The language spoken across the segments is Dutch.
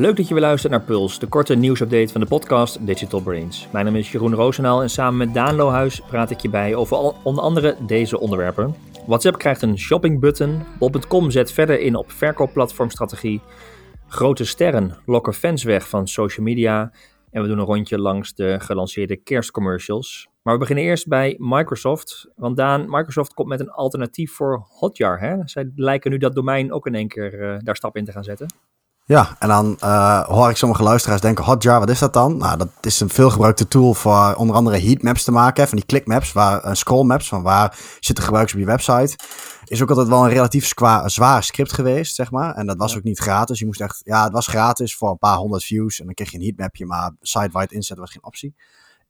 Leuk dat je weer luistert naar Puls, de korte nieuwsupdate van de podcast Digital Brains. Mijn naam is Jeroen Roosendaal en samen met Daan Lohuis praat ik je bij over onder andere deze onderwerpen. WhatsApp krijgt een shoppingbutton, bol.com zet verder in op verkoopplatformstrategie, grote sterren lokken fans weg van social media en we doen een rondje langs de gelanceerde kerstcommercials. Maar we beginnen eerst bij Microsoft. Want Daan, Microsoft komt met een alternatief voor Hotjar. Hè? Zij lijken nu dat domein ook in één keer uh, daar stap in te gaan zetten. Ja, en dan uh, hoor ik sommige luisteraars denken, Hotjar, wat is dat dan? Nou, dat is een veelgebruikte tool voor onder andere heatmaps te maken, van die clickmaps, waar, uh, scrollmaps, van waar zitten gebruikers op je website. Is ook altijd wel een relatief zwaar script geweest, zeg maar. En dat was ook niet gratis. Je moest echt, ja, het was gratis voor een paar honderd views en dan kreeg je een heatmapje, maar site-wide inzetten was geen optie.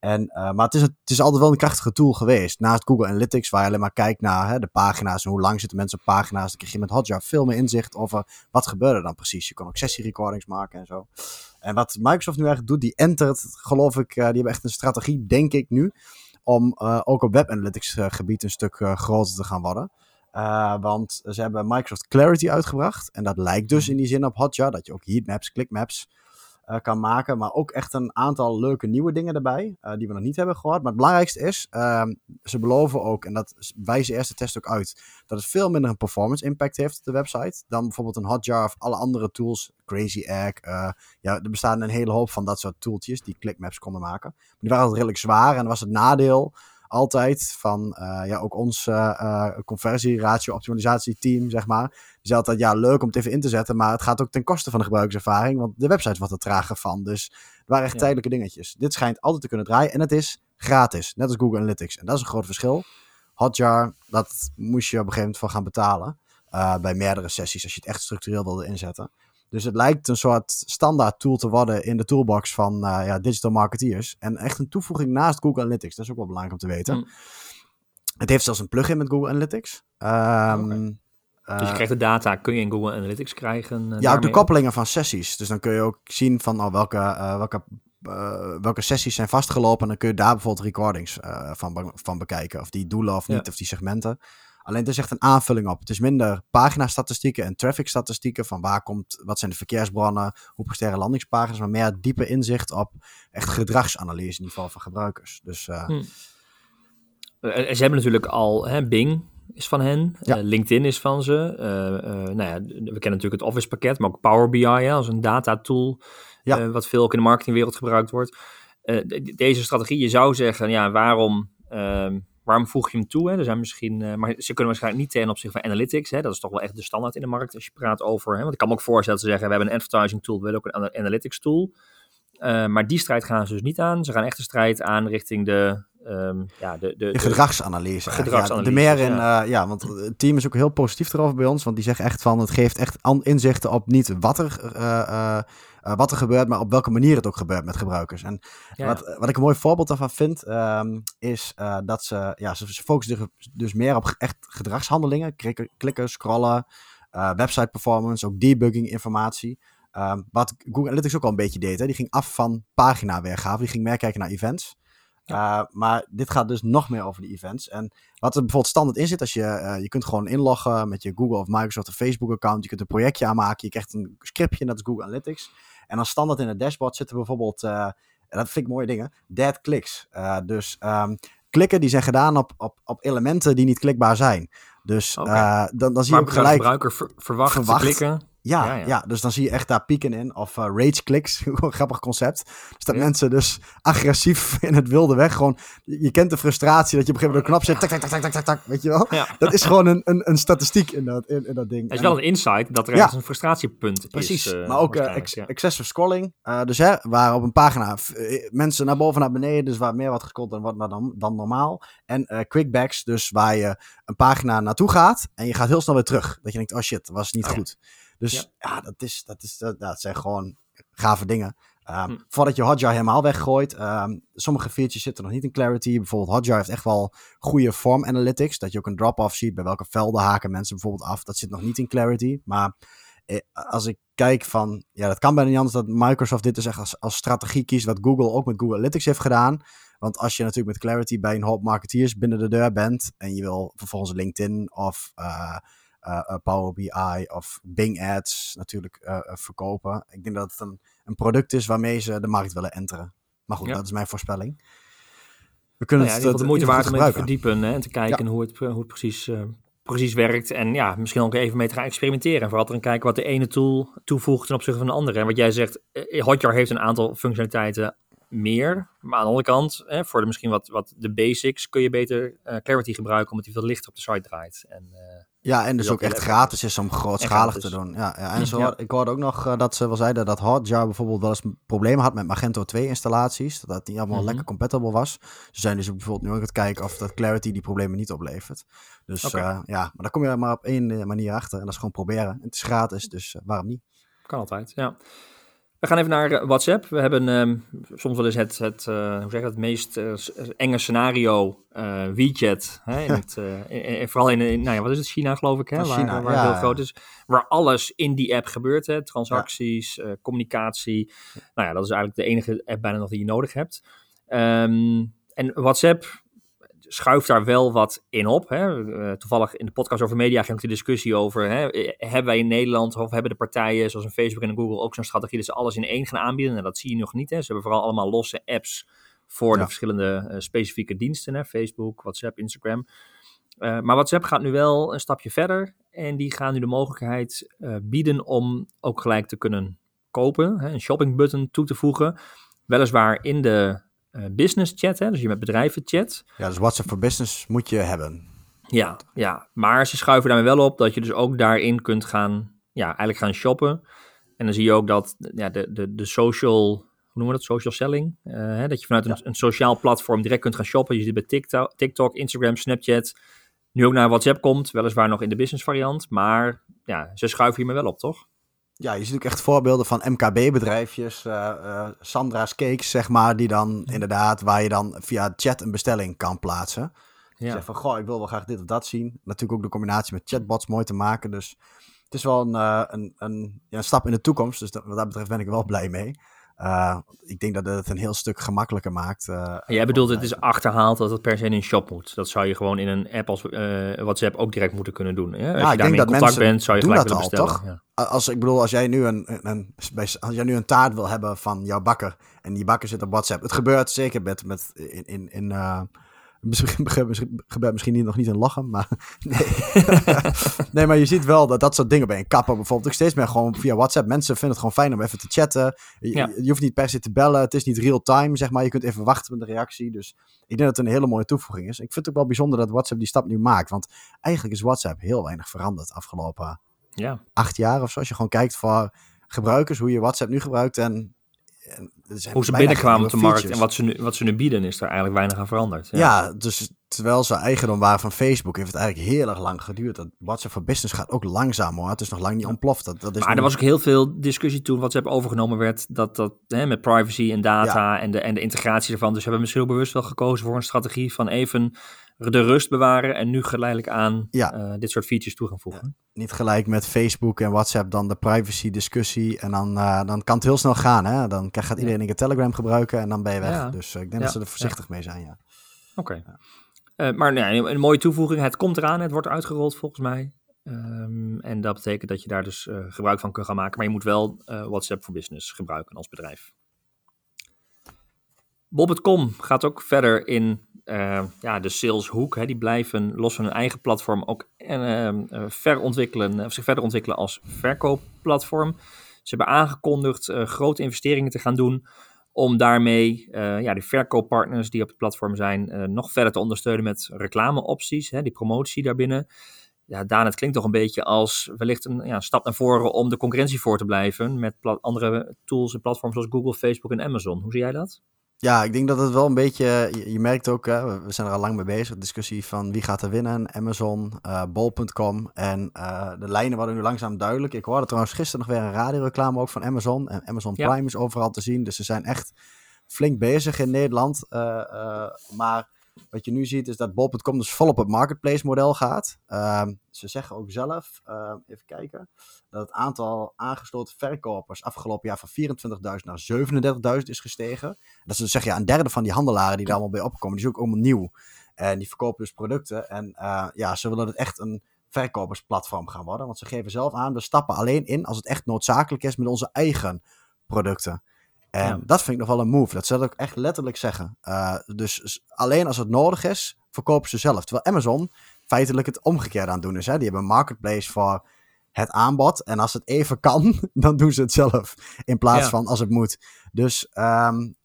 En, uh, maar het is, het is altijd wel een krachtige tool geweest. Naast Google Analytics, waar je alleen maar kijkt naar hè, de pagina's en hoe lang zitten mensen op pagina's. Dan krijg je met Hotjar veel meer inzicht over wat gebeurde dan precies. Je kan ook sessierecordings maken en zo. En wat Microsoft nu eigenlijk doet, die entert, geloof ik, uh, die hebben echt een strategie, denk ik nu, om uh, ook op web analytics gebied een stuk groter te gaan worden. want ze hebben Microsoft Clarity uitgebracht. En dat lijkt dus in die zin op Hotjar, dat je ook heatmaps, clickmaps uh, kan maken. Maar ook echt een aantal leuke nieuwe dingen erbij, uh, die we nog niet hebben gehoord. Maar het belangrijkste is, uh, ze beloven ook, en dat wijzen eerste test ook uit, dat het veel minder een performance impact heeft op de website dan bijvoorbeeld een Hotjar of alle andere tools. Crazy Egg. Eh, ja, er bestaan een hele hoop van dat soort tooltjes die clickmaps konden maken. Maar die waren altijd redelijk zwaar en was het nadeel altijd van uh, ja, ook ons uh, conversieratio optimalisatieteam, zeg maar. Die altijd, ja, leuk om het even in te zetten, maar het gaat ook ten koste van de gebruikerservaring, want de website wordt er trager van. Dus het waren echt ja. tijdelijke dingetjes. Dit schijnt altijd te kunnen draaien en het is gratis, net als Google Analytics. En dat is een groot verschil. Hotjar, dat moest je op een gegeven moment voor gaan betalen. Uh, bij meerdere sessies, als je het echt structureel wilde inzetten. Dus het lijkt een soort standaard tool te worden in de toolbox van uh, ja, digital marketeers. En echt een toevoeging naast Google Analytics. Dat is ook wel belangrijk om te weten. Mm. Het heeft zelfs een plugin met Google Analytics. Um, okay. uh, dus je krijgt de data, kun je in Google Analytics krijgen? Uh, ja, ook de koppelingen van sessies. Dus dan kun je ook zien van oh, welke, welke, welke sessies zijn vastgelopen. En dan kun je daar bijvoorbeeld recordings van, van bekijken. Of die doelen of niet, ja. of die segmenten. Alleen het is echt een aanvulling op. Het is minder paginastatistieken en trafficstatistieken van waar komt, wat zijn de verkeersbronnen, hoe presteren landingspagina's, maar meer diepe inzicht op echt gedragsanalyse niveau van gebruikers. Dus, uh, hmm. Ze hebben natuurlijk al, hè, Bing is van hen, ja. uh, LinkedIn is van ze. Uh, nou ja, we kennen natuurlijk het Office pakket, maar ook Power BI ja, als een data tool, ja. wat veel ook in de marketingwereld gebruikt wordt. deze strategie, je zou zeggen, ja, waarom ehm, waarom voeg je hem toe? Hè? Er zijn misschien, uh, maar ze kunnen waarschijnlijk niet ten opzichte van analytics. Hè? Dat is toch wel echt de standaard in de markt als je praat over. Hè? Want ik kan me ook voorstellen dat ze zeggen: we hebben een advertising tool, we willen ook een analytics tool. Uh, maar die strijd gaan ze dus niet aan. Ze gaan echt de strijd aan richting de, um, ja, de, de, de, gedragsanalyse. gedragsanalyse. Ja, de meer in, ja. Uh, ja, want het team is ook heel positief erover bij ons. Want die zeggen echt van het geeft echt inzichten op niet wat er uh, wat er gebeurt, maar op welke manier het ook gebeurt met gebruikers. En ja. wat, wat ik een mooi voorbeeld daarvan vind, um, is dat ze, ja, ze, ze focussen dus meer op echt gedragshandelingen, klikken, klikken scrollen, website performance, ook debugging informatie. Um, wat Google Analytics ook al een beetje deed, hè? die ging af van pagina weergave, die ging meer kijken naar events. Uh, maar dit gaat dus nog meer over de events. En wat er bijvoorbeeld standaard in zit, als je, uh, je kunt gewoon inloggen met je Google of Microsoft of Facebook account. Je kunt een projectje aanmaken. Je krijgt een scriptje, dat is Google Analytics. En dan standaard in het dashboard zitten bijvoorbeeld, uh, dat vind ik mooie dingen, dead clicks. dus um, klikken die zijn gedaan op, op, op elementen die niet klikbaar zijn. Dus okay. dan, dan zie je ook gelijk... gebruiker ver, verwacht, verwacht klikken. Ja, ja, ja. ja, dus dan zie je echt daar pieken in. Of uh, rage clicks, een grappig concept. Dus dat mensen dus agressief in het wilde weg gewoon... Je kent de frustratie dat je op een gegeven moment op knop zit. Tak, tak, tak, tak, tak, tak, weet je wel? Dat is gewoon een, een, een statistiek in dat, in, in dat ding. Het is wel een insight dat er ja. een frustratiepunt Precies. is. Precies, uh, maar ook uh, ex excessive scrolling. dus hè, waar op een pagina mensen naar boven naar beneden... dus waar meer wordt gescrollt dan, wat, dan, dan normaal. En quickbacks, dus waar je een pagina naartoe gaat... en je gaat heel snel weer terug. Dat je denkt, oh shit, dat was niet goed. Dus ja, ja dat, is, dat, is, dat, dat zijn gewoon gave dingen. Um, hm. Voordat je Hotjar helemaal weggooit. Um, sommige features zitten nog niet in Clarity. Bijvoorbeeld Hotjar heeft echt wel goede form analytics. Dat je ook een drop-off ziet. Bij welke velden haken mensen bijvoorbeeld af. Dat zit nog niet in Clarity. Maar eh, als ik kijk van... Ja, dat kan bijna niet anders dat Microsoft dit dus echt als, als strategie kiest. Wat Google ook met Google Analytics heeft gedaan. Want als je natuurlijk met Clarity bij een hoop marketeers binnen de deur bent. En je wil vervolgens LinkedIn of... Uh, Power BI of Bing Ads natuurlijk verkopen. Ik denk dat het een, een product is waarmee ze de markt willen enteren. Maar goed, dat is mijn voorspelling. We kunnen nou ja, het, de moeite waard om te verdiepen hè, en te kijken hoe, het, hoe het precies precies werkt. En ja, misschien ook even mee te gaan experimenteren. En vooral te gaan kijken wat de ene tool toevoegt ten opzichte van de andere. En wat jij zegt, eh, Hotjar heeft een aantal functionaliteiten meer. Maar aan de andere kant, hè, voor de, misschien wat, wat de basics, kun je beter uh, Clarity gebruiken, omdat die veel lichter op de site draait. En, uh, ja, en dus ook echt gratis is om grootschalig te doen. Ja, ja. En zo, ik hoorde ook nog uh, dat ze wel zeiden dat Hotjar bijvoorbeeld wel eens problemen had met Magento 2 installaties. Dat niet allemaal mm -hmm. lekker compatible was. Ze zijn dus bijvoorbeeld nu ook aan het kijken of dat Clarity die problemen niet oplevert. Dus okay. ja, maar daar kom je maar op één manier achter. En dat is gewoon proberen. Het is gratis, dus waarom niet? Kan altijd, ja. We gaan even naar eh, WhatsApp. We hebben um, soms wel eens het, het, uh, hoe zeg het, meest uh, enge scenario uh, WeChat. Hè, in het, in, vooral in, in, nou ja, wat is het, China geloof ik, hè, waar, China, waar ja, heel groot is. Waar alles in die app gebeurt, hè, transacties, communicatie. Nou ja, dat is eigenlijk de enige app bijna nog die je nodig hebt. Um, en WhatsApp schuift daar wel wat in op. Hè. Uh, toevallig in de podcast over media ging ook de discussie over... Hè, hebben wij in Nederland of hebben de partijen zoals een Facebook en een Google... ook zo'n strategie dat ze alles in één gaan aanbieden? En dat zie je nog niet. Hè. Ze hebben vooral allemaal losse apps voor ja. de verschillende uh, specifieke diensten. Hè. Facebook, WhatsApp, Instagram. Uh, maar WhatsApp gaat nu wel een stapje verder. En die gaan nu de mogelijkheid bieden om ook gelijk te kunnen kopen. Hè, een shopping button toe te voegen. Weliswaar in de business chat, hè, dus je met bedrijven chat. Ja, dus WhatsApp voor business moet je hebben. Ja, ja, maar ze schuiven daarmee wel op dat je dus ook daarin kunt gaan, ja, eigenlijk gaan shoppen. En dan zie je ook dat ja, de, de, de social, hoe noemen we dat, social selling, uh, hè, dat je vanuit ja. een, een, sociaal platform direct kunt gaan shoppen. Je ziet bij TikTok, TikTok, Instagram, Snapchat, nu ook naar WhatsApp komt, weliswaar nog in de business variant, maar ja, ze schuiven hiermee wel op, toch? Ja, je ziet ook echt voorbeelden van MKB-bedrijfjes, uh, uh, Sandra's Cakes, zeg maar, die dan inderdaad, waar je dan via chat een bestelling kan plaatsen. Ja. Zeg van, goh, ik wil wel graag dit of dat zien. Natuurlijk ook de combinatie met chatbots mooi te maken. Dus het is wel een, uh, een, een, ja, een stap in de toekomst. Dus dat, wat dat betreft ben ik wel blij mee. Ik denk dat het een heel stuk gemakkelijker maakt. Jij bedoelt, het is achterhaald dat het per se in een shop moet. Dat zou je gewoon in een app als WhatsApp ook direct moeten kunnen doen. Ja, als ja, je daarmee in contact bent, zou je gelijk willen bestellen. Toch? Ja. Als, ik bedoel, als jij, nu een, een, als jij nu een taart wil hebben van jouw bakker... en die bakker zit op WhatsApp. Het gebeurt zeker met, met in, in, in Misschien gebeurt misschien niet, nog niet een lachen, maar nee. nee, maar je ziet wel dat dat soort dingen bij een kapper bijvoorbeeld ook steeds meer gewoon via WhatsApp. Mensen vinden het gewoon fijn om even te chatten. Je, ja. je hoeft niet per se te bellen. Het is niet real time, zeg maar. Je kunt even wachten met de reactie. Dus ik denk dat het een hele mooie toevoeging is. Ik vind het ook wel bijzonder dat WhatsApp die stap nu maakt. Want eigenlijk is WhatsApp heel weinig veranderd afgelopen ja. acht jaar of zo. Als je gewoon kijkt voor gebruikers, hoe je WhatsApp nu gebruikt en hoe ze binnenkwamen op de markt en wat ze, nu, wat ze nu bieden, is er eigenlijk weinig aan veranderd. Ja, ja dus terwijl ze eigendom waren van Facebook, heeft het eigenlijk heel erg lang geduurd. Dat WhatsApp voor Business gaat ook langzaam hoor. Het is nog lang niet ontploft. Dat, dat is maar er was ook heel veel discussie toen WhatsApp overgenomen werd, dat, dat hè, met privacy en data ja. en, de, en de integratie ervan. Dus we hebben misschien ook bewust wel gekozen voor een strategie van even de rust bewaren en nu geleidelijk aan ja. uh, dit soort features toe gaan voegen. Ja. Niet gelijk met Facebook en WhatsApp dan de privacy discussie en dan, uh, dan kan het heel snel gaan. Hè? Dan gaat iedereen een Telegram gebruiken en dan ben je weg. Dus uh, ik denk dat ze er voorzichtig mee zijn, ja. Oké. Okay. maar nee, een mooie toevoeging. Het komt eraan, het wordt uitgerold volgens mij. Um, en dat betekent dat je daar dus gebruik van kunt gaan maken. Maar je moet wel WhatsApp voor Business gebruiken als bedrijf. Bob.com gaat ook verder in uh, ja, de saleshoek. Hè, die blijven los van hun eigen platform ook uh, verontwikkelen, of zich verder ontwikkelen als verkoopplatform. Ze hebben aangekondigd grote investeringen te gaan doen om daarmee ja, die verkooppartners die op het platform zijn nog verder te ondersteunen met reclameopties, hè, die promotie daarbinnen. Ja, Daan, het klinkt toch een beetje als wellicht een ja, stap naar voren om de concurrentie voor te blijven met andere tools en platforms zoals Google, Facebook en Amazon. Hoe zie jij dat? Ja, ik denk dat het wel een beetje. Je, merkt ook, hè, we zijn er al lang mee bezig. De discussie van wie gaat er winnen: Amazon, uh, Bol.com. En uh, de lijnen worden nu langzaam duidelijk. Ik hoorde trouwens gisteren nog weer een radioreclame ook van Amazon. En Amazon Prime is overal te zien. Dus ze zijn echt flink bezig in Nederland. Uh, maar wat je nu ziet is dat Bol.com dus vol op het marketplace model gaat. Uh, ze zeggen ook zelf, uh, even kijken, dat het aantal aangesloten verkopers afgelopen jaar van 24.000 naar 37.000 is gestegen. Dat is dus zeg ja, een derde van die handelaren die daar allemaal bij opkomen, die is ook allemaal nieuw. En die verkopen dus producten. En uh, ja, ze willen het echt een verkopersplatform gaan worden. Want ze geven zelf aan, we stappen alleen in als het echt noodzakelijk is met onze eigen producten. En dat vind ik nog wel een move. Dat zal ik echt letterlijk zeggen. Uh, dus alleen als het nodig is, verkopen ze zelf. Terwijl Amazon feitelijk het omgekeerde aan het doen is. Hè? Die hebben een marketplace voor het aanbod. En als het even kan, dan doen ze het zelf. In plaats van als het moet. Dus um,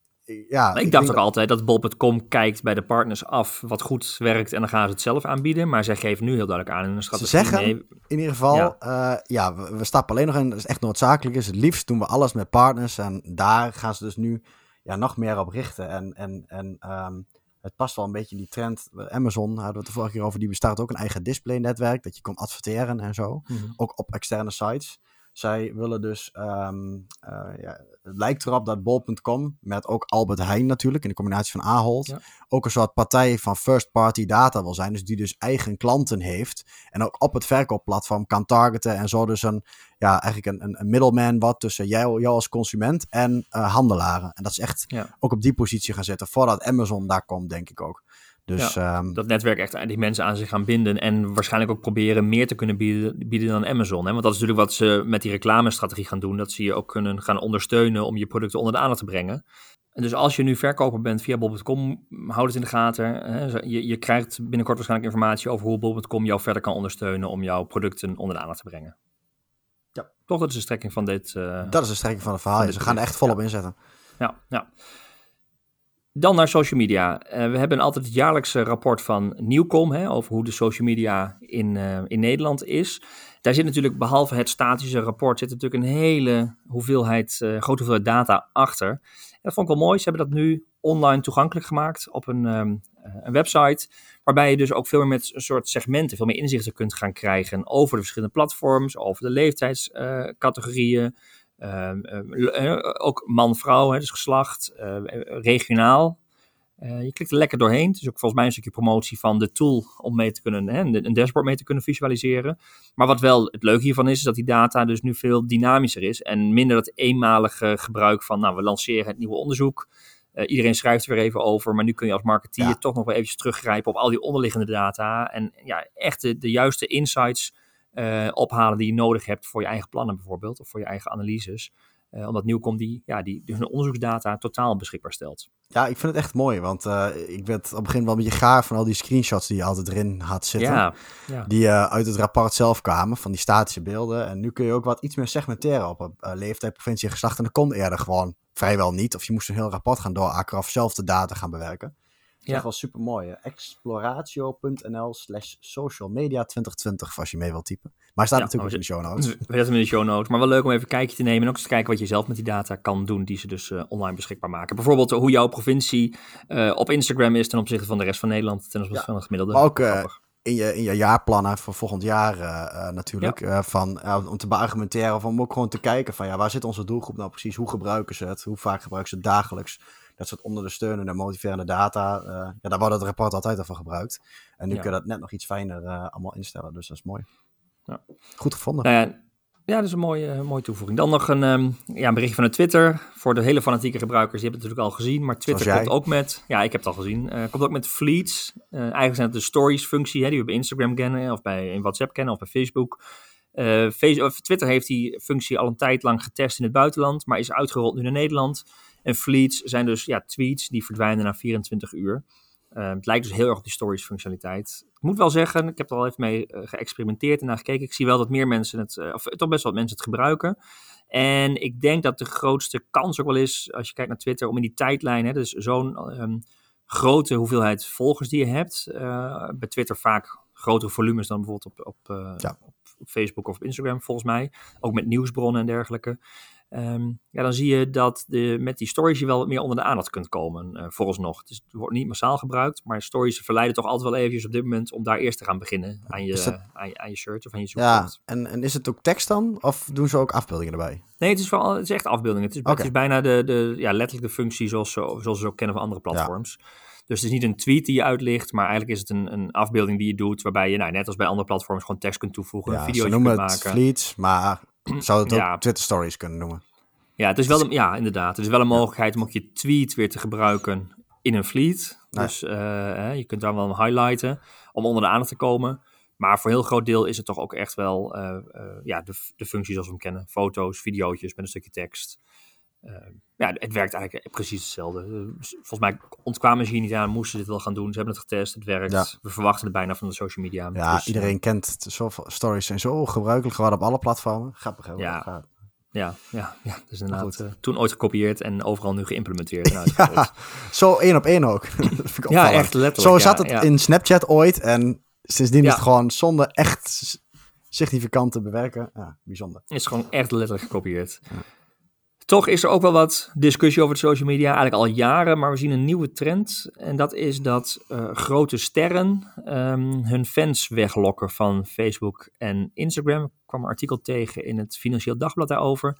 ja. Ik, dacht ook altijd dat Bol.com kijkt bij de partners af wat goed werkt. En dan gaan ze het zelf aanbieden. Maar zij geven nu heel duidelijk aan in een strategie. Ze zeggen in ieder geval, ja, uh, ja we, we, stappen alleen nog in. Dat is echt noodzakelijk is. Het liefst doen we alles met partners. En daar gaan ze dus nu ja, nog meer op richten. En, en, en um, het past wel een beetje in die trend. Amazon hadden we het de vorige keer over. Die bestaat ook een eigen display netwerk. Dat je kon adverteren en zo. Mm -hmm. Ook op externe sites. Zij willen dus, um, uh, ja, het lijkt erop dat bol.com, met ook Albert Heijn natuurlijk, in de combinatie van Ahold, ja. ook een soort partij van first-party data wil zijn. Dus die dus eigen klanten heeft en ook op het verkoopplatform kan targeten en zo dus een, ja, eigenlijk een, een, middleman wat tussen jou, jou als consument en uh, handelaren. En dat is echt ja. ook op die positie gaan zetten voordat Amazon daar komt, denk ik ook. Dus, ja, um, dat netwerk echt die mensen aan zich gaan binden en waarschijnlijk ook proberen meer te kunnen bieden, bieden dan Amazon. Hè? Want dat is natuurlijk wat ze met die reclamestrategie gaan doen, dat ze je ook kunnen gaan ondersteunen om je producten onder de aandacht te brengen. En dus als je nu verkoper bent via bol.com, houd het in de gaten. Hè? Je, je krijgt binnenkort waarschijnlijk informatie over hoe bol.com jou verder kan ondersteunen om jouw producten onder de aandacht te brengen. Ja. Toch, dat is de strekking van dit. Uh, dat is de strekking van het verhaal. Ze gaan er echt volop ja. inzetten. Ja, ja. Dan naar social media. Uh, we hebben altijd het jaarlijkse rapport van Nieuwcom hè, over hoe de social media in, uh, in Nederland is. Daar zit natuurlijk, behalve het statische rapport, zit natuurlijk een hele hoeveelheid, uh, grote hoeveelheid data achter. En dat vond ik wel mooi. Ze hebben dat nu online toegankelijk gemaakt op een, um, een website. Waarbij je dus ook veel meer met een soort segmenten, veel meer inzichten kunt gaan krijgen over de verschillende platforms, over de leeftijdscategorieën. Uh, uh, ook man-vrouw, dus geslacht, uh, regionaal. je klikt er lekker doorheen. Het is ook volgens mij een stukje promotie van de tool om mee te kunnen, hè, een dashboard mee te kunnen visualiseren. Maar wat wel het leuke hiervan is, is dat die data dus nu veel dynamischer is. En minder dat eenmalige gebruik van, nou, we lanceren het nieuwe onderzoek. iedereen schrijft er weer even over, maar nu kun je als marketeer ja. toch nog wel eventjes teruggrijpen op al die onderliggende data. En ja, echt de, de juiste insights uh, ophalen die je nodig hebt voor je eigen plannen bijvoorbeeld, of voor je eigen analyses. Uh, omdat Nieuwkom die, ja, die dus hun onderzoeksdata totaal beschikbaar stelt. Ja, ik vind het echt mooi, want uh, ik werd op het begin wel een beetje gaar van al die screenshots die je altijd erin had zitten. Ja, ja. Die uit het rapport zelf kwamen, van die statische beelden. En nu kun je ook wat iets meer segmenteren op leeftijd, provincie en geslacht. En dat kon eerder gewoon vrijwel niet. Of je moest een heel rapport gaan doorakkeren of zelf de data gaan bewerken. Dat is ja. wel super mooi. Exploratio.nl slash social media 2020 als je mee wilt typen. Maar staat ja, natuurlijk ook in de show notes. We zetten hem in de show notes. Maar wel leuk om even een kijkje te nemen en ook eens te kijken wat je zelf met die data kan doen die ze dus uh, online beschikbaar maken. Bijvoorbeeld hoe jouw provincie uh, op Instagram is ten opzichte van de rest van Nederland, ten opzichte ja. van het gemiddelde. Maar ook uh, in, je, in je jaarplannen voor volgend jaar natuurlijk. Ja. van, om te beargumenteren of om ook gewoon te kijken van ja, waar zit onze doelgroep nou precies? Hoe gebruiken ze het? Hoe vaak gebruiken ze het dagelijks? Dat soort onder de steunende, motiverende data. Uh, ja, daar wordt het rapport altijd al van gebruikt. En nu ja. kun je dat net nog iets fijner uh, allemaal instellen. Dus dat is mooi. Ja. Goed gevonden. Nou ja, ja, dat is een mooie, uh, mooie toevoeging. Dan nog een, um, ja, een berichtje van de Twitter. Voor de hele fanatieke gebruikers, die hebben het natuurlijk al gezien. Maar Twitter komt ook met, ja, ik heb het al gezien, komt ook met fleets. eigenlijk zijn het de stories functie, hè, die we bij Instagram kennen, of bij in WhatsApp kennen, of bij Facebook. Facebook. Twitter heeft die functie al een tijd lang getest in het buitenland, maar is uitgerold nu naar Nederland. En fleets zijn dus ja, tweets die verdwijnen na 24 uur. Uh, het lijkt dus heel erg op die stories functionaliteit. Ik moet wel zeggen, ik heb er al even mee uh, geëxperimenteerd en naar gekeken. Ik zie wel dat meer mensen het, uh, of toch best wel mensen het gebruiken. En ik denk dat de grootste kans ook wel is, als je kijkt naar Twitter, om in die tijdlijn, hè, dus zo'n um, grote hoeveelheid volgers die je hebt. Uh, bij Twitter vaak grotere volumes dan bijvoorbeeld op, op, ja. op, op Facebook of op Instagram, volgens mij. Ook met nieuwsbronnen en dergelijke. Um, ja, dan zie je dat de, met die stories je wel wat meer onder de aandacht kunt komen, uh, vooralsnog. Het, is, het, wordt niet massaal gebruikt, maar stories verleiden toch altijd wel eventjes op dit moment om daar eerst te gaan beginnen aan je, het... aan je, aan je search of aan je zoekwoord. Ja, en, en is het ook tekst dan? Of doen ze ook afbeeldingen erbij? Nee, het is, vooral, het is echt afbeeldingen. Het is, okay. het is bijna de, de, ja, letterlijk de functie zoals, zoals ze ook kennen van andere platforms. Ja. Dus het is niet een tweet die je uitlicht, maar eigenlijk is het een, een afbeelding die je doet, waarbij je, nou, net als bij andere platforms, gewoon tekst kunt toevoegen, ja, video's kunt maken. het fleets, maar zou het ook ja. Twitter stories kunnen noemen? Ja, het is wel een, ja, inderdaad. Het is wel een mogelijkheid om ook je tweet weer te gebruiken in een fleet. Nee. Dus uh, je kunt daar wel highlighten om onder de aandacht te komen. Maar voor een heel groot deel is het toch ook echt wel ja, de, de functies zoals we hem kennen. Foto's, videootjes met een stukje tekst. Ja, het werkt eigenlijk precies hetzelfde. Volgens mij ontkwamen ze hier niet aan, moesten ze dit wel gaan doen. Ze hebben het getest, het werkt. We verwachten het bijna van de social media. Ja, dus, iedereen kent. Zoveel stories zijn zo gebruikelijk geworden op alle platformen. Grappig, hè? Ja. Ja, ja, ja. Dus inderdaad uh, toen ooit gekopieerd en overal nu geïmplementeerd. ja, zo één op één ook. ja, echt letterlijk. Zo zat het in Snapchat ooit en sindsdien is het gewoon zonder echt significant te bewerken. Ja, bijzonder. Het is gewoon echt letterlijk gekopieerd. Toch is er ook wel wat discussie over de social media, eigenlijk al jaren, maar we zien een nieuwe trend. En dat is dat uh, grote sterren um, hun fans weglokken van Facebook en Instagram. Ik kwam een artikel tegen in het Financieel Dagblad daarover.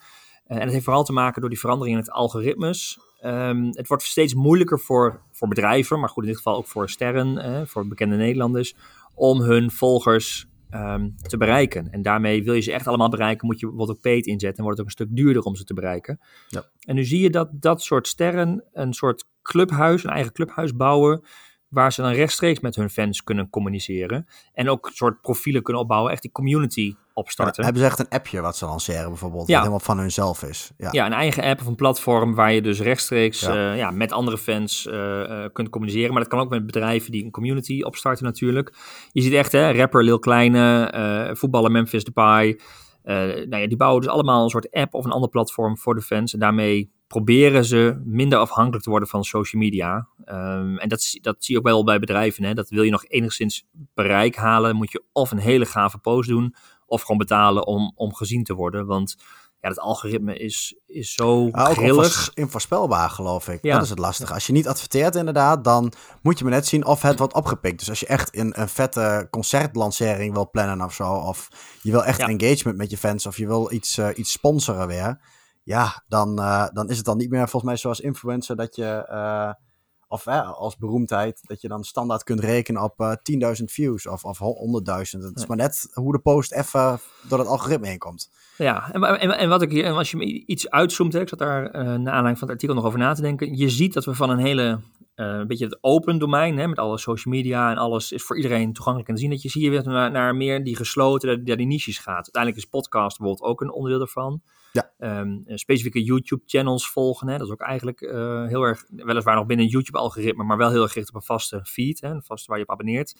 Uh, en het heeft vooral te maken door die verandering in het algoritmes. Um, het wordt steeds moeilijker voor, voor bedrijven, maar goed, in dit geval ook voor sterren, uh, voor bekende Nederlanders, om hun volgers Ehm, te bereiken. En daarmee wil je ze echt allemaal bereiken, moet je bijvoorbeeld ook paid inzetten en wordt het ook een stuk duurder om ze te bereiken. Ja. En nu zie je dat dat soort sterren een soort clubhuis, een eigen clubhuis bouwen, waar ze dan rechtstreeks met hun fans kunnen communiceren. En ook een soort profielen kunnen opbouwen, echt die community opstarten. hebben ze echt een appje wat ze lanceren bijvoorbeeld, ja. wat helemaal van hunzelf is. Ja. ja, een eigen app of een platform waar je dus rechtstreeks ja. Uh, ja met andere fans uh, uh, kunt communiceren. Maar dat kan ook met bedrijven die een community opstarten natuurlijk. Je ziet echt, hè, rapper Lil Kleine, voetballer Memphis Depay. nou ja, die bouwen dus allemaal een soort app of een ander platform voor de fans. En daarmee proberen ze minder afhankelijk te worden van social media. Um, en dat, dat zie je ook wel bij bedrijven. Hè? Dat wil je nog enigszins bereik halen, moet je of een hele gave post doen, of gewoon betalen om, om gezien te worden. Want ja, het algoritme is, is zo ja, grillig. onvoorspelbaar, geloof ik. Ja. Dat is het lastige. Als je niet adverteert inderdaad, dan moet je maar net zien of het wordt opgepikt. Dus als je echt een, een vette concertlancering wil plannen of zo, of je wil echt engagement met je fans, of je wil iets, uh, iets sponsoren weer ja, dan, uh, dan is het dan niet meer volgens mij zoals influencer dat je, uh, of uh, als beroemdheid, dat je dan standaard kunt rekenen op 10.000 views of, of 100.000. Het is maar net hoe de post even door het algoritme heen komt. Ja, en, en, en wat ik hier, en als je iets uitzoomt, hè, ik zat daar naar aanleiding van het artikel nog over na te denken. Je ziet dat we van een hele uh, een beetje het open domein, hè, met alle social media en alles is voor iedereen toegankelijk en zien. Dat je zie je weer naar, naar meer die gesloten, naar die niches gaat. Uiteindelijk is podcast bijvoorbeeld ook een onderdeel daarvan. Ja. Um, specifieke YouTube-channels volgen, hè, dat is ook eigenlijk uh, heel erg, weliswaar nog binnen een YouTube-algoritme, maar wel heel erg gericht op een vaste feed, hè, een vaste waar je op abonneert.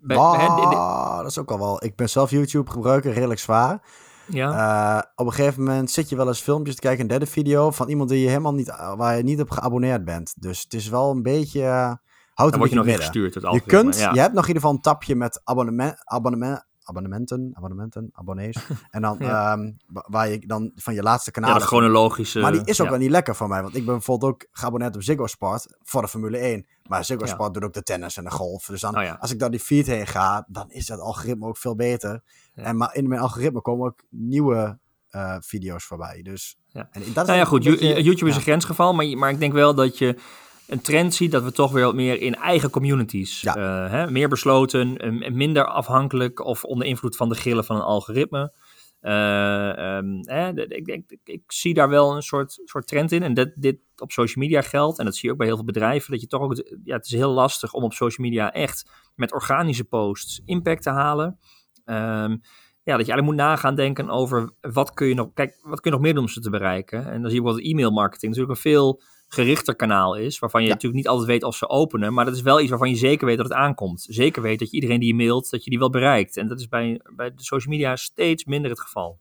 Bij, ah, dat is ook al wel. Ik ben zelf YouTube-gebruiker, redelijk zwaar. Ja. Uh, op een gegeven moment zit je wel eens filmpjes te kijken, een derde video van iemand die je helemaal niet, waar je niet op geabonneerd bent. Dus het is wel een beetje. Uh, houdt Dan word je nog niet gestuurd. Het je kunt, je hebt nog in ieder geval een tapje met abonnement, abonnement, abonnementen, abonnementen, abonnees. En dan ehm, waar je dan van je laatste kanaal. Ja, de chronologische. Maar die is ook wel niet lekker voor mij, want ik ben bijvoorbeeld ook geabonneerd op Ziggo Sport voor de Formule 1. Maar Ziggo Sport doet ook de tennis en de golf. Dus dan, oh als ik dan die feed heen ga, dan is dat algoritme ook veel beter. En maar in mijn algoritme komen ook nieuwe uh, video's voorbij. Dus, ja. En dat nou ja, goed. YouTube is een grensgeval, maar, maar ik denk wel dat je een trend ziet dat we toch weer wat meer in eigen communities, ja. uh, hè, meer besloten, en minder afhankelijk of onder invloed van de grillen van een algoritme. Uh, um, ik, ik, ik, zie daar wel een soort, soort trend in. En dat dit op social media geldt, en dat zie je ook bij heel veel bedrijven, dat je toch ook, ja, het is heel lastig om op social media echt met organische posts impact te halen. Um, ja, dat je eigenlijk moet nagaan denken over wat kun je nog, kijk, wat kun je nog meer doen om ze te bereiken. En dan zie je bijvoorbeeld e-mail marketing natuurlijk een veel gerichter kanaal is, waarvan je natuurlijk niet altijd weet of ze openen, maar dat is wel iets waarvan je zeker weet dat het aankomt. Zeker weet dat je iedereen die je mailt, dat je die wel bereikt. En dat is bij, bij de social media steeds minder het geval.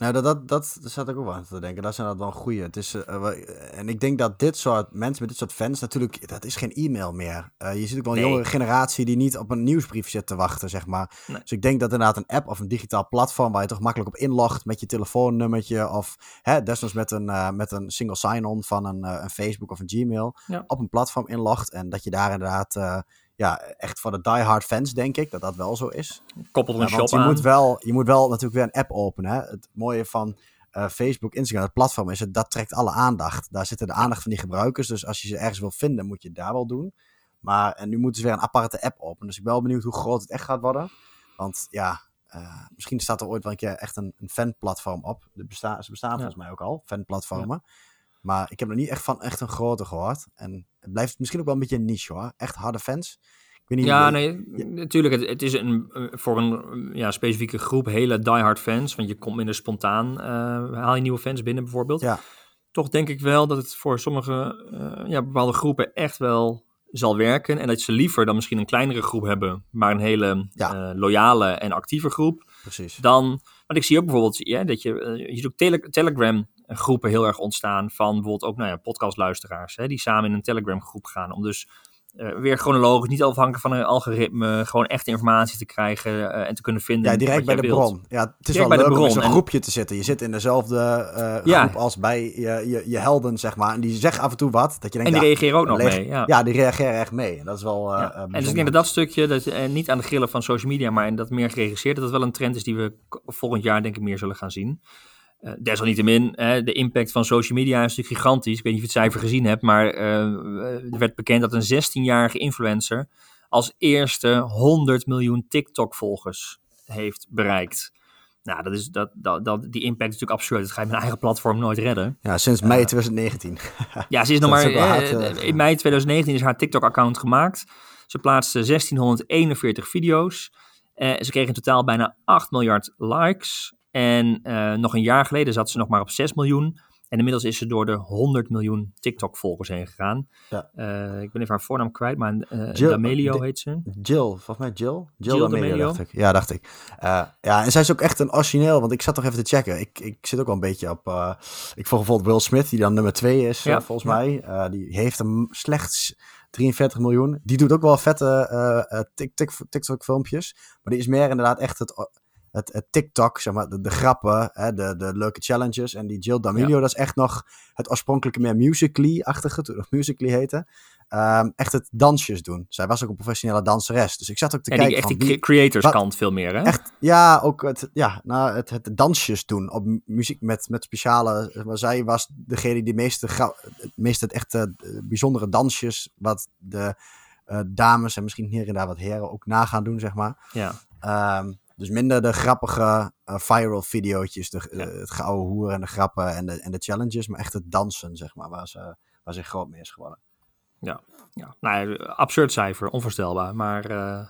Nou, dat, dat, dat, dat zat ik ook wel aan te denken. Dat zijn dat wel goede. Het is, uh, en ik denk dat dit soort mensen met dit soort fans natuurlijk, dat is geen e-mail meer. Uh, je ziet ook wel een jonge generatie die niet op een nieuwsbrief zit te wachten, zeg maar. Dus ik denk dat inderdaad een app of een digitaal platform waar je toch makkelijk op inlogt met je telefoonnummertje of hè, desnoods met een, uh, met een single sign-on van een, een Facebook of een Gmail op een platform inlogt en dat je daar inderdaad ja, echt voor de diehard fans denk ik dat dat wel zo is. Koppelt een ja, shop je aan. Moet wel, je moet wel natuurlijk weer een app openen. Hè? Het mooie van uh, Facebook, Instagram, het platform is het, dat trekt alle aandacht. Daar zitten de aandacht van die gebruikers. Dus als je ze ergens wil vinden, moet je het daar wel doen. Maar en nu moeten ze weer een aparte app openen. Dus ik ben wel benieuwd hoe groot het echt gaat worden. Want ja, uh, misschien staat er ooit wel een keer echt een, een fanplatform op. De besta ze bestaan volgens mij ook al, fanplatformen. Ja. Maar ik heb er niet echt van echt een grote gehoord. En het blijft misschien ook wel een beetje een niche hoor. Echt harde fans. Ik weet niet, ja, nee, natuurlijk. Het, het, is een, voor een ja, specifieke groep hele diehard fans. Want je komt minder spontaan, uh, haal je nieuwe fans binnen bijvoorbeeld. Ja. Toch denk ik wel dat het voor sommige uh, ja, bepaalde groepen echt wel zal werken. En dat ze liever dan misschien een kleinere groep hebben, maar een hele ja. uh, loyale en actieve groep. Precies. Dan, want ik zie ook bijvoorbeeld ja, dat je, uh, je ziet ook tele Telegram groepen heel erg ontstaan van bijvoorbeeld ook nou ja, podcastluisteraars, hè, die samen in een Telegram groep gaan om dus uh, weer chronologisch, niet afhankelijk van een algoritme, gewoon echt informatie te krijgen uh, en te kunnen vinden. Ja, direct bij de wilt. bron. Ja, het is direct wel leuk om in zo'n groepje te zitten. Je zit in dezelfde uh, ja. groep als bij je, je, je, helden, zeg maar. En die zeggen af en toe wat. Dat je denkt, en die ja, reageren ook nog mee. Ja. ja, die reageren echt mee. En dat is wel ja. En dus ik denk dat dat stukje, dat, niet aan de grillen van social media, maar in dat meer geregisseerd, dat dat wel een trend is die we volgend jaar denk ik meer zullen gaan zien. Uh, desalniettemin, de impact van social media is natuurlijk gigantisch. Ik weet niet of je het cijfer gezien hebt, maar uh, er werd bekend dat een 16-jarige influencer als eerste 100 miljoen TikTok-volgers heeft bereikt. Nou, dat is, dat, dat, dat, die impact is natuurlijk absurd. Dat ga je een eigen platform nooit redden. Ja, sinds mei 2019. ja, ze is nog maar... Hard, in mei 2019 is haar TikTok-account gemaakt. Ze plaatste 1641 video's. ze kreeg in totaal bijna 8 miljard likes. En uh, nog een jaar geleden zat ze nog maar op 6 miljoen. En inmiddels is ze door de 100 miljoen TikTok-volgers heen gegaan. Ja. Uh, ik ben even haar voornaam kwijt, maar uh, Jill, D'Amelio heet ze. Jill, volgens mij Jill. Jill, Jill D'Amelio, D'Amelio. dacht ik. Ja, dacht ik. ja, en zij is ook echt een origineel, want ik zat toch even te checken. Ik, ik zit ook wel een beetje op... ik volg bijvoorbeeld Will Smith, die dan nummer 2 is, Ja. volgens mij. die heeft hem slechts 43 miljoen. Die doet ook wel vette TikTok-filmpjes. Maar die is meer inderdaad echt het het, het TikTok, zeg maar, de, de grappen, hè, de, de leuke challenges. En die Jill D'Amelio, Ja. dat is echt nog het oorspronkelijke meer Musical.ly-achtige, toen nog Musical.ly heette. Ehm, echt het dansjes doen. Zij was ook een professionele danseres. Dus ik zat ook te En die, kijken echt van die wie- cre- creators wat- kant veel meer, hè? Echt, ja, ook het, ja, nou, het, het dansjes doen op mu- muziek met, met speciale. Maar zij was degene die meeste, het meeste het echte eh, bijzondere dansjes. Wat de eh, dames en misschien hier en daar wat heren ook na gaan doen, zeg maar. Ja. Ehm, dus minder de grappige eh, viral videootjes, de, Ja. eh, het gouden hoer en de grappen en de, en de challenges, maar echt het dansen, zeg maar, waar ze, waar ze groot mee is geworden. ja. Nou, ja, absurd cijfer, onvoorstelbaar. Maar eh,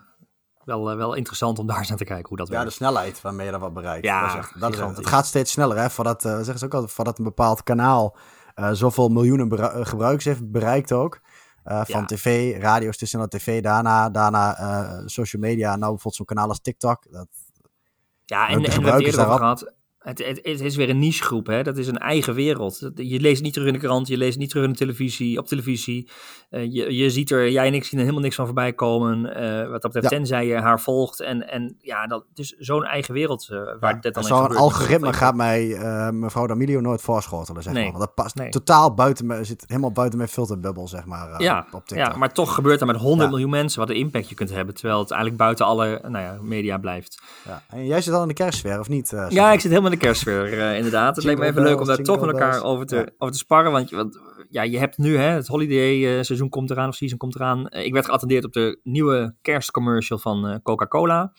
wel, wel interessant om daar eens naar te kijken hoe dat Ja, de werkt. snelheid waarmee je dat wat bereikt. Ja, dat is echt, dat is, het gaat steeds sneller, hè? Voordat, zeggen ze ook altijd, voordat een bepaald kanaal zoveel miljoenen gebruikers heeft bereikt ook. Eh, van Ja. tv, radio is te snel naar tv, daarna, daarna eh, social media. Nou, bijvoorbeeld zo'n kanaal als TikTok. Dat, Ja, en, en we hebben het eerder over gehad. Het, het, het is weer een nichegroep, hè? Dat is een eigen wereld. Je leest niet terug in de krant, je leest niet terug in de televisie, op televisie. Eh, je, je ziet er, jij en ik zien er helemaal niks van voorbij komen. eh, wat dat betreft, Ja. tenzij je haar volgt. En, en ja, dat het is zo'n eigen wereld eh, waar dit dan Zo'n algoritme gaat mij mevrouw D'Amelio nooit voorschotelen, zeg Nee. maar. Want dat past Nee. totaal buiten me, zit helemaal buiten mijn filterbubbel, zeg maar, Ja, op, op TikTok. ja, maar toch gebeurt dat met 100 Ja. miljoen mensen, wat een impact je kunt hebben. Terwijl het eigenlijk buiten alle nou ja, media blijft. Ja. En jij zit al in de kerstsfeer, of niet? Ja, ik zit helemaal de kerstsfeer, eh, inderdaad. Het leek me even leuk om daar toch met elkaar over te, Ja. over te sparren. Want, je- want ja, je hebt nu, hè, het holiday eh, seizoen komt eraan, of season komt eraan. Eh, ik werd geattendeerd op de nieuwe kerstcommercial van Coca-Cola.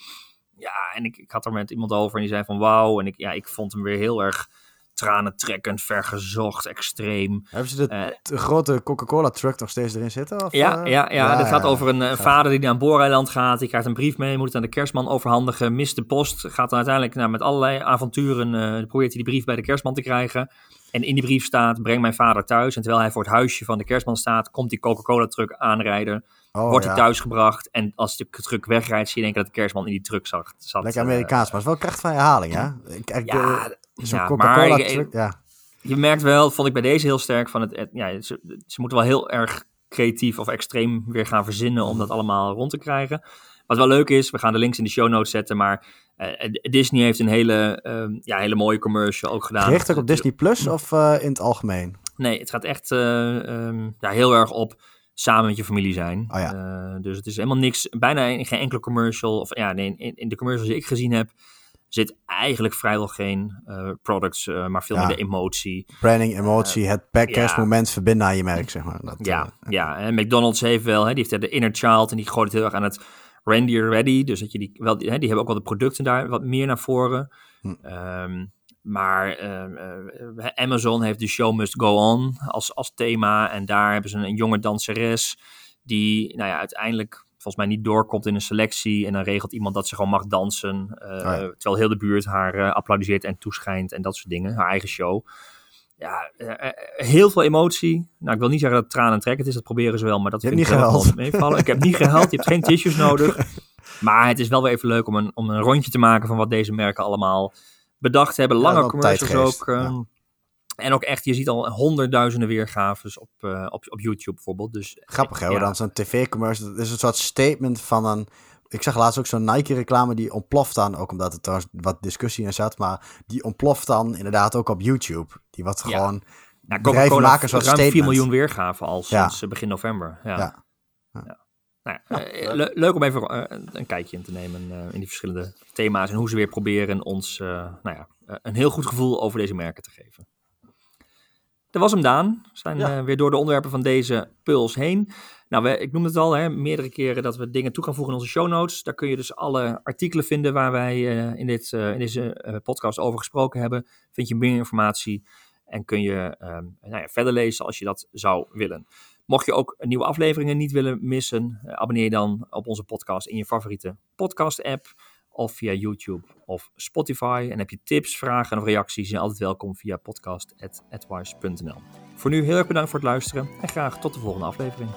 Ja, en ik, ik had er met iemand over en die zei van wauw. En ik, ja, ik vond hem weer heel erg tranentrekkend, vergezocht, extreem. Hebben ze de, Eh, de grote Coca-Cola truck nog steeds erin zitten? Of, Ja, eh? ja, ja, gaat over een, Gaaf. vader die naar een booreiland gaat. Die krijgt een brief mee, moet het aan de kerstman overhandigen. Mist de post, gaat dan uiteindelijk nou, met allerlei avonturen... eh, probeert hij die brief bij de kerstman te krijgen. En in die brief staat, breng mijn vader thuis. En terwijl hij voor het huisje van de kerstman staat... komt die Coca-Cola-truck aanrijden. Oh, wordt ja. hij thuisgebracht. En als de truck wegrijdt, zie je denken dat de kerstman in die truck zat. zat Lekker Amerikaans, maar het is wel kracht van herhaling, hè? Ik, ik, ja, Zo'n ja, Coca-Cola ja. je merkt wel, vond ik bij deze heel sterk, van het, ja, ze, ze moeten wel heel erg creatief of extreem weer gaan verzinnen om dat allemaal rond te krijgen. Wat wel leuk is, we gaan de links in de show notes zetten, maar eh, Disney heeft een hele, ehm, ja, hele mooie commercial ook gedaan. Gericht ook op Disney Plus of eh, in het algemeen? Nee, het gaat echt eh, ehm, ja, heel erg op samen met je familie zijn. Oh ja. Eh, dus het is helemaal niks, bijna geen enkele commercial, of ja, nee, in, in de commercials die ik gezien heb, zit eigenlijk vrijwel geen eh, products, eh, maar veel Ja. meer de emotie. Branding, emotie, het per ja. kerstmoment verbinden aan je merk, zeg maar. Dat, Ja, eh, ja. En McDonald's heeft wel, hè, die heeft de inner child en die gooit het heel erg aan het reindeer ready. Dus dat je die, wel, hè, die hebben ook wel de producten daar wat meer naar voren. Hm. Ehm, maar ehm, eh, Amazon heeft de show must go on als, als thema. En daar hebben ze een, een jonge danseres die nou ja, uiteindelijk volgens mij niet doorkomt in een selectie. En dan regelt iemand dat ze gewoon mag dansen. Uh, Terwijl heel de buurt haar uh, applaudisseert en toeschijnt en dat soort dingen. Haar eigen show. Ja, heel veel emotie. Nou, ik wil niet zeggen dat het tranen trekkend is. Dat proberen ze wel, maar dat je vind ik wel meevallen. Ik heb niet gehuild. Je hebt geen tissues nodig. Maar het is wel weer even leuk om een, om een rondje te maken van wat deze merken allemaal bedacht hebben. Lange commercials ook. Ehm, en ook echt, je ziet al honderdduizenden weergaves op, uh, op, op YouTube bijvoorbeeld. Dus, Grappig hè, dan zo'n tv-commercial. Dat is een soort statement van een... Ik zag laatst ook zo'n Nike-reclame die ontploft dan, ook omdat er trouwens wat discussie in zat, maar die ontploft dan inderdaad ook op YouTube. Die wat gewoon... Ja, Coca-Cola ruim statement. 4 miljoen weergaven al sinds eh, begin november. Ja. ja. ja. Nou ja, eh, leuk om even een kijkje in te nemen in die verschillende thema's en hoe ze weer proberen ons nou ja, een heel goed gevoel over deze merken te geven. Dat was hem, Daan. We zijn eh, weer door de onderwerpen van deze puls heen. Nou, we, ik noemde het al, hè, meerdere keren dat we dingen toe gaan voegen in onze show notes. Daar kun je dus alle artikelen vinden waar wij uh, in, dit, uh, in deze podcast over gesproken hebben. Vind je meer informatie en kun je ehm, nou ja, verder lezen als je dat zou willen. Mocht je ook nieuwe afleveringen niet willen missen, abonneer je dan op onze podcast in je favoriete podcast-app of via YouTube of Spotify. En heb je tips, vragen of reacties, zijn altijd welkom via podcast.advice.nl. Voor nu heel erg bedankt voor het luisteren en graag tot de volgende aflevering.